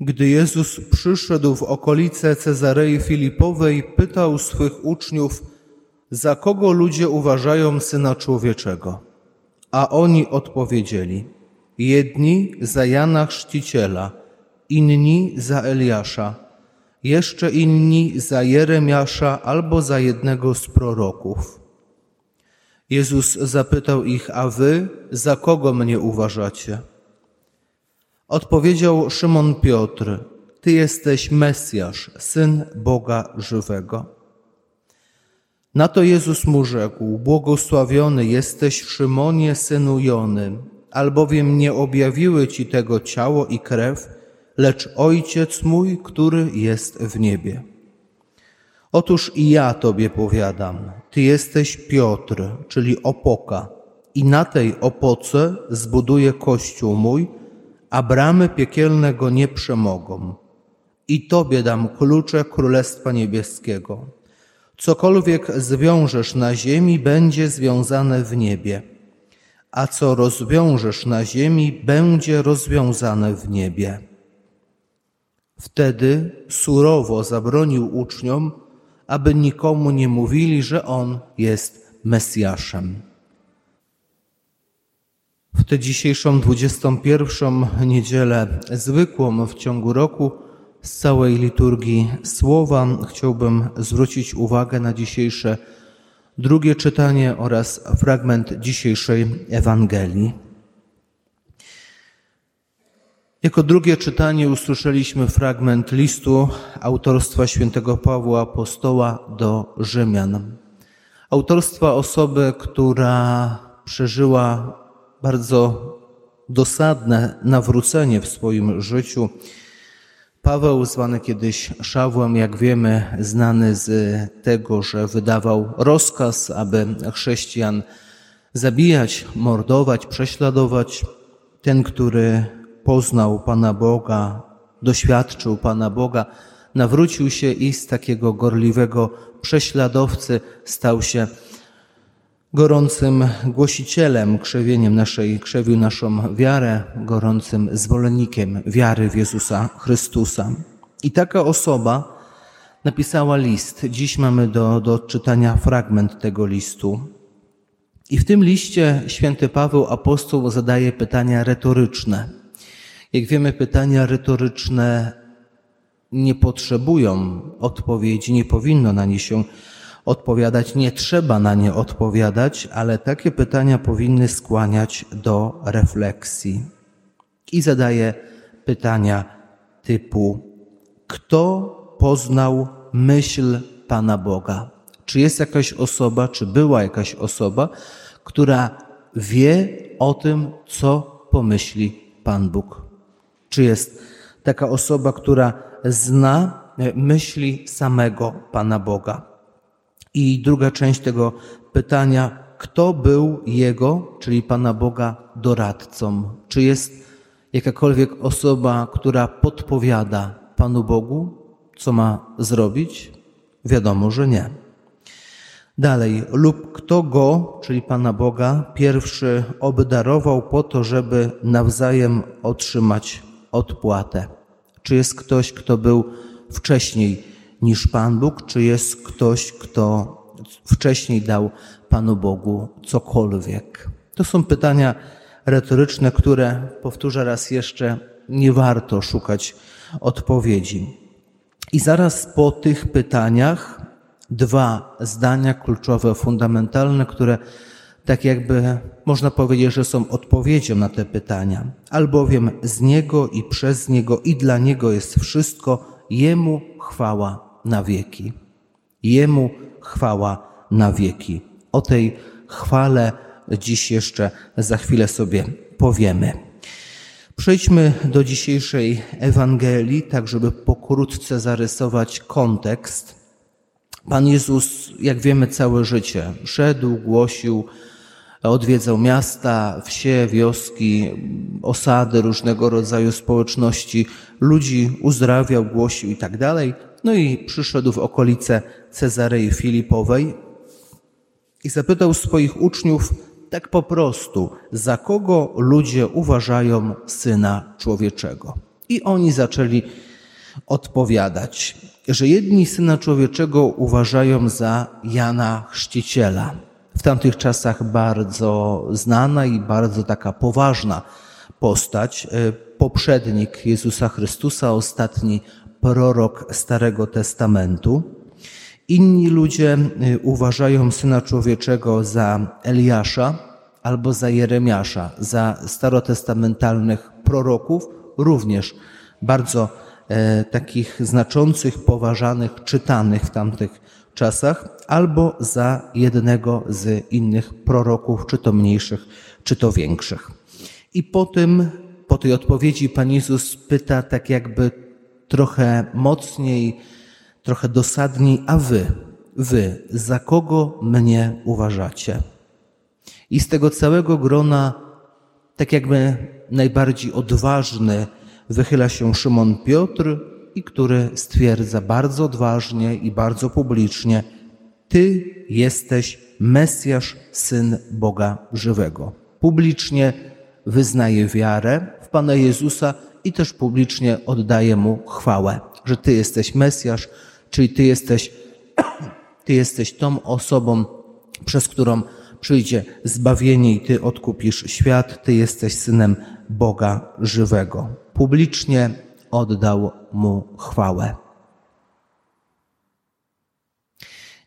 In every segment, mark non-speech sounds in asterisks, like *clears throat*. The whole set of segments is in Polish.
Gdy Jezus przyszedł w okolice Cezarei Filipowej, pytał swych uczniów, za kogo ludzie uważają Syna Człowieczego? A oni odpowiedzieli, jedni za Jana Chrzciciela, inni za Eliasza, jeszcze inni za Jeremiasza albo za jednego z proroków. Jezus zapytał ich, a wy za kogo mnie uważacie? Odpowiedział Szymon Piotr, Ty jesteś Mesjasz, Syn Boga żywego. Na to Jezus mu rzekł, błogosławiony jesteś Szymonie, synu Jony, albowiem nie objawiły Ci tego ciało i krew, lecz Ojciec mój, który jest w niebie. Otóż i ja Tobie powiadam, Ty jesteś Piotr, czyli opoka, i na tej opoce zbuduję Kościół mój, a bramy piekielne go nie przemogą. I Tobie dam klucze Królestwa Niebieskiego. Cokolwiek zwiążesz na ziemi, będzie związane w niebie, a co rozwiążesz na ziemi, będzie rozwiązane w niebie. Wtedy surowo zabronił uczniom, aby nikomu nie mówili, że On jest Mesjaszem. W tę dzisiejszą 21 niedzielę zwykłą w ciągu roku z całej liturgii słowa chciałbym zwrócić uwagę na dzisiejsze drugie czytanie oraz fragment dzisiejszej Ewangelii. Jako drugie czytanie usłyszeliśmy fragment listu autorstwa świętego Pawła Apostoła do Rzymian. Autorstwa osoby, która przeżyła bardzo dosadne nawrócenie w swoim życiu. Paweł, zwany kiedyś Szawłem, jak wiemy, znany z tego, że wydawał rozkaz, aby chrześcijan zabijać, mordować, prześladować. Ten, który poznał Pana Boga, doświadczył Pana Boga, nawrócił się i z takiego gorliwego prześladowcy stał się gorącym głosicielem, krzewieniem naszej, krzewił naszą wiarę, gorącym zwolennikiem wiary w Jezusa Chrystusa. I taka osoba napisała list. Dziś mamy do, do odczytania fragment tego listu. I w tym liście święty Paweł apostoł zadaje pytania retoryczne. Jak wiemy, pytania retoryczne nie potrzebują odpowiedzi, nie powinno na nie się odpowiadać, nie trzeba na nie odpowiadać, ale takie pytania powinny skłaniać do refleksji. I zadaję pytania typu: Kto poznał myśl Pana Boga? Czy jest jakaś osoba, czy była jakaś osoba, która wie o tym, co pomyśli Pan Bóg? Czy jest taka osoba, która zna myśli samego Pana Boga? I druga część tego pytania, kto był Jego, czyli Pana Boga, doradcą? Czy jest jakakolwiek osoba, która podpowiada Panu Bogu, co ma zrobić? Wiadomo, że nie. Dalej, lub kto go, czyli Pana Boga, pierwszy obdarował po to, żeby nawzajem otrzymać odpłatę? Czy jest ktoś, kto był wcześniej niż Pan Bóg, czy jest ktoś, kto wcześniej dał Panu Bogu cokolwiek? To są pytania retoryczne, które, powtórzę raz jeszcze, nie warto szukać odpowiedzi. I zaraz po tych pytaniach dwa zdania kluczowe, fundamentalne, które tak jakby można powiedzieć, że są odpowiedzią na te pytania. Albowiem z Niego i przez Niego i dla Niego jest wszystko, Jemu chwała na wieki. Jemu chwała na wieki. O tej chwale dziś jeszcze za chwilę sobie powiemy. Przejdźmy do dzisiejszej Ewangelii, tak żeby pokrótce zarysować kontekst. Pan Jezus, jak wiemy, całe życie szedł, głosił, odwiedzał miasta, wsie, wioski, osady różnego rodzaju społeczności, ludzi uzdrawiał, głosił i tak dalej. No i przyszedł w okolice Cezarei Filipowej i zapytał swoich uczniów tak po prostu, za kogo ludzie uważają Syna Człowieczego. I oni zaczęli odpowiadać, że jedni syna człowieczego uważają za Jana Chrzciciela. W tamtych czasach bardzo znana i bardzo taka poważna postać, e, poprzednik Jezusa Chrystusa, ostatni prorok Starego Testamentu. Inni ludzie e, uważają Syna Człowieczego za Eliasza albo za Jeremiasza, za starotestamentalnych proroków, również bardzo e, takich znaczących, poważanych, czytanych w tamtych czasach, albo za jednego z innych proroków, czy to mniejszych, czy to większych. I po tym, po tej odpowiedzi Pan Jezus pyta tak jakby trochę mocniej, trochę dosadniej, a wy, wy, za kogo mnie uważacie? I z tego całego grona, tak jakby najbardziej odważny, wychyla się Szymon Piotr, i który stwierdza bardzo odważnie i bardzo publicznie: Ty jesteś Mesjasz, syn Boga żywego. Publicznie wyznaje wiarę w Pana Jezusa i też publicznie oddaje mu chwałę, że Ty jesteś Mesjasz, czyli Ty jesteś, *clears throat* ty jesteś tą osobą, przez którą przyjdzie zbawienie i Ty odkupisz świat, Ty jesteś synem Boga żywego. Publicznie oddał mu chwałę.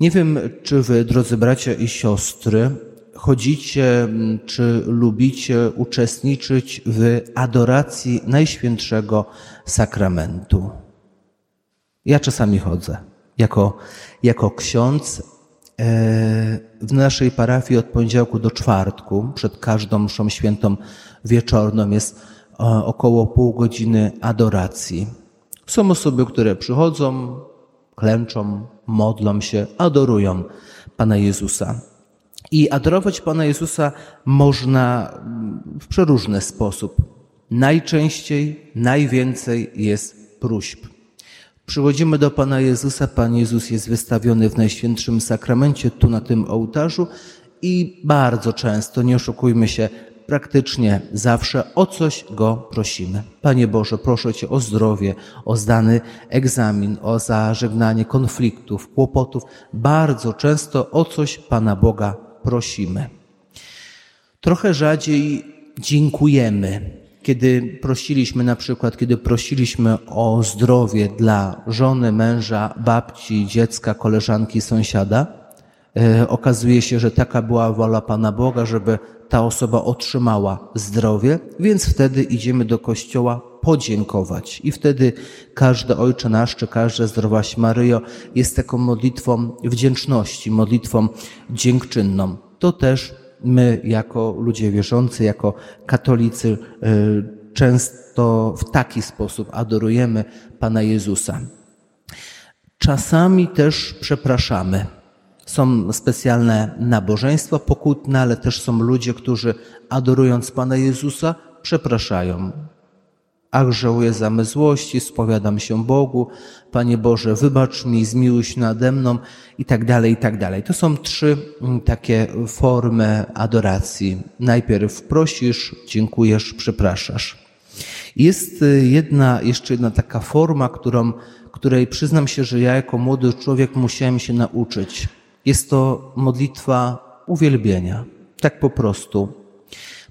Nie wiem, czy Wy, drodzy bracia i siostry, chodzicie, czy lubicie uczestniczyć w adoracji Najświętszego Sakramentu. Ja czasami chodzę. Jako, jako ksiądz e, w naszej parafii od poniedziałku do czwartku, przed każdą mszą świętą wieczorną jest e, około pół godziny adoracji. Są osoby, które przychodzą, klęczą, modlą się, adorują Pana Jezusa. I adorować Pana Jezusa można w przeróżny sposób. Najczęściej, najwięcej jest próśb. Przychodzimy do Pana Jezusa, Pan Jezus jest wystawiony w Najświętszym Sakramencie, tu na tym ołtarzu i bardzo często, nie oszukujmy się, praktycznie zawsze o coś Go prosimy. Panie Boże, proszę Cię o zdrowie, o zdany egzamin, o zażegnanie konfliktów, kłopotów. Bardzo często o coś Pana Boga prosimy. Trochę rzadziej dziękujemy, kiedy prosiliśmy na przykład, kiedy prosiliśmy o zdrowie dla żony, męża, babci, dziecka, koleżanki, sąsiada. E, okazuje się, że taka była wola Pana Boga, żeby ta osoba otrzymała zdrowie, więc wtedy idziemy do kościoła podziękować. I wtedy każdy Ojcze Nasz, czy każda Zdrowaś Maryjo jest taką modlitwą wdzięczności, modlitwą dziękczynną. To też my, jako ludzie wierzący, jako katolicy, y, często w taki sposób adorujemy Pana Jezusa. Czasami też przepraszamy. Są specjalne nabożeństwa pokutne, ale też są ludzie, którzy adorując Pana Jezusa, przepraszają. Ach, żałuję zamysłości, spowiadam się Bogu, Panie Boże, wybacz mi, zmiłuj się nade mną i tak dalej, i tak dalej. To są trzy mm, takie formy adoracji. Najpierw prosisz, dziękujesz, przepraszasz. Jest y, jedna, jeszcze jedna taka forma, którą, której przyznam się, że ja jako młody człowiek musiałem się nauczyć. Jest to modlitwa uwielbienia. Tak po prostu.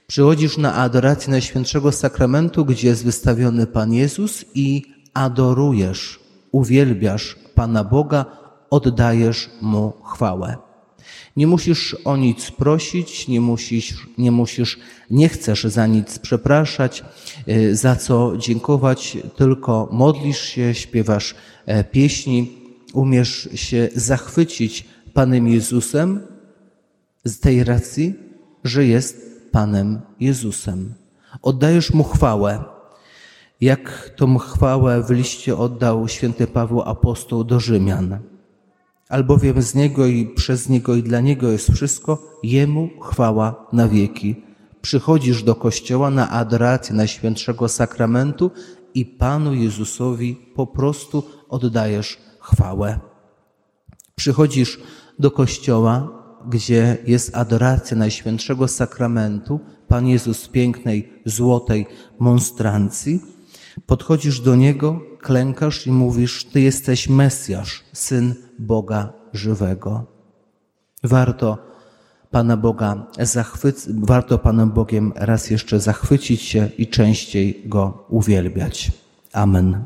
Przychodzisz na adorację Najświętszego Sakramentu, gdzie jest wystawiony Pan Jezus i adorujesz, uwielbiasz Pana Boga, oddajesz Mu chwałę. Nie musisz o nic prosić, nie musisz, nie musisz, nie chcesz za nic przepraszać, y, za co dziękować, tylko modlisz się, śpiewasz e, pieśni, umiesz się zachwycić Panem Jezusem z tej racji, że jest Panem Jezusem. Oddajesz Mu chwałę, jak tą chwałę w liście oddał święty Paweł apostoł do Rzymian. Albowiem z Niego i przez Niego i dla Niego jest wszystko, Jemu chwała na wieki. Przychodzisz do Kościoła na adorację Najświętszego Sakramentu i Panu Jezusowi po prostu oddajesz chwałę. Przychodzisz do kościoła, gdzie jest adoracja Najświętszego Sakramentu, Pan Jezus pięknej, złotej monstrancji, Podchodzisz do Niego, klękasz i mówisz: Ty jesteś Mesjasz, syn Boga żywego. Warto Pana Boga zachwyc- warto Panem Bogiem raz jeszcze zachwycić się i częściej Go uwielbiać. Amen.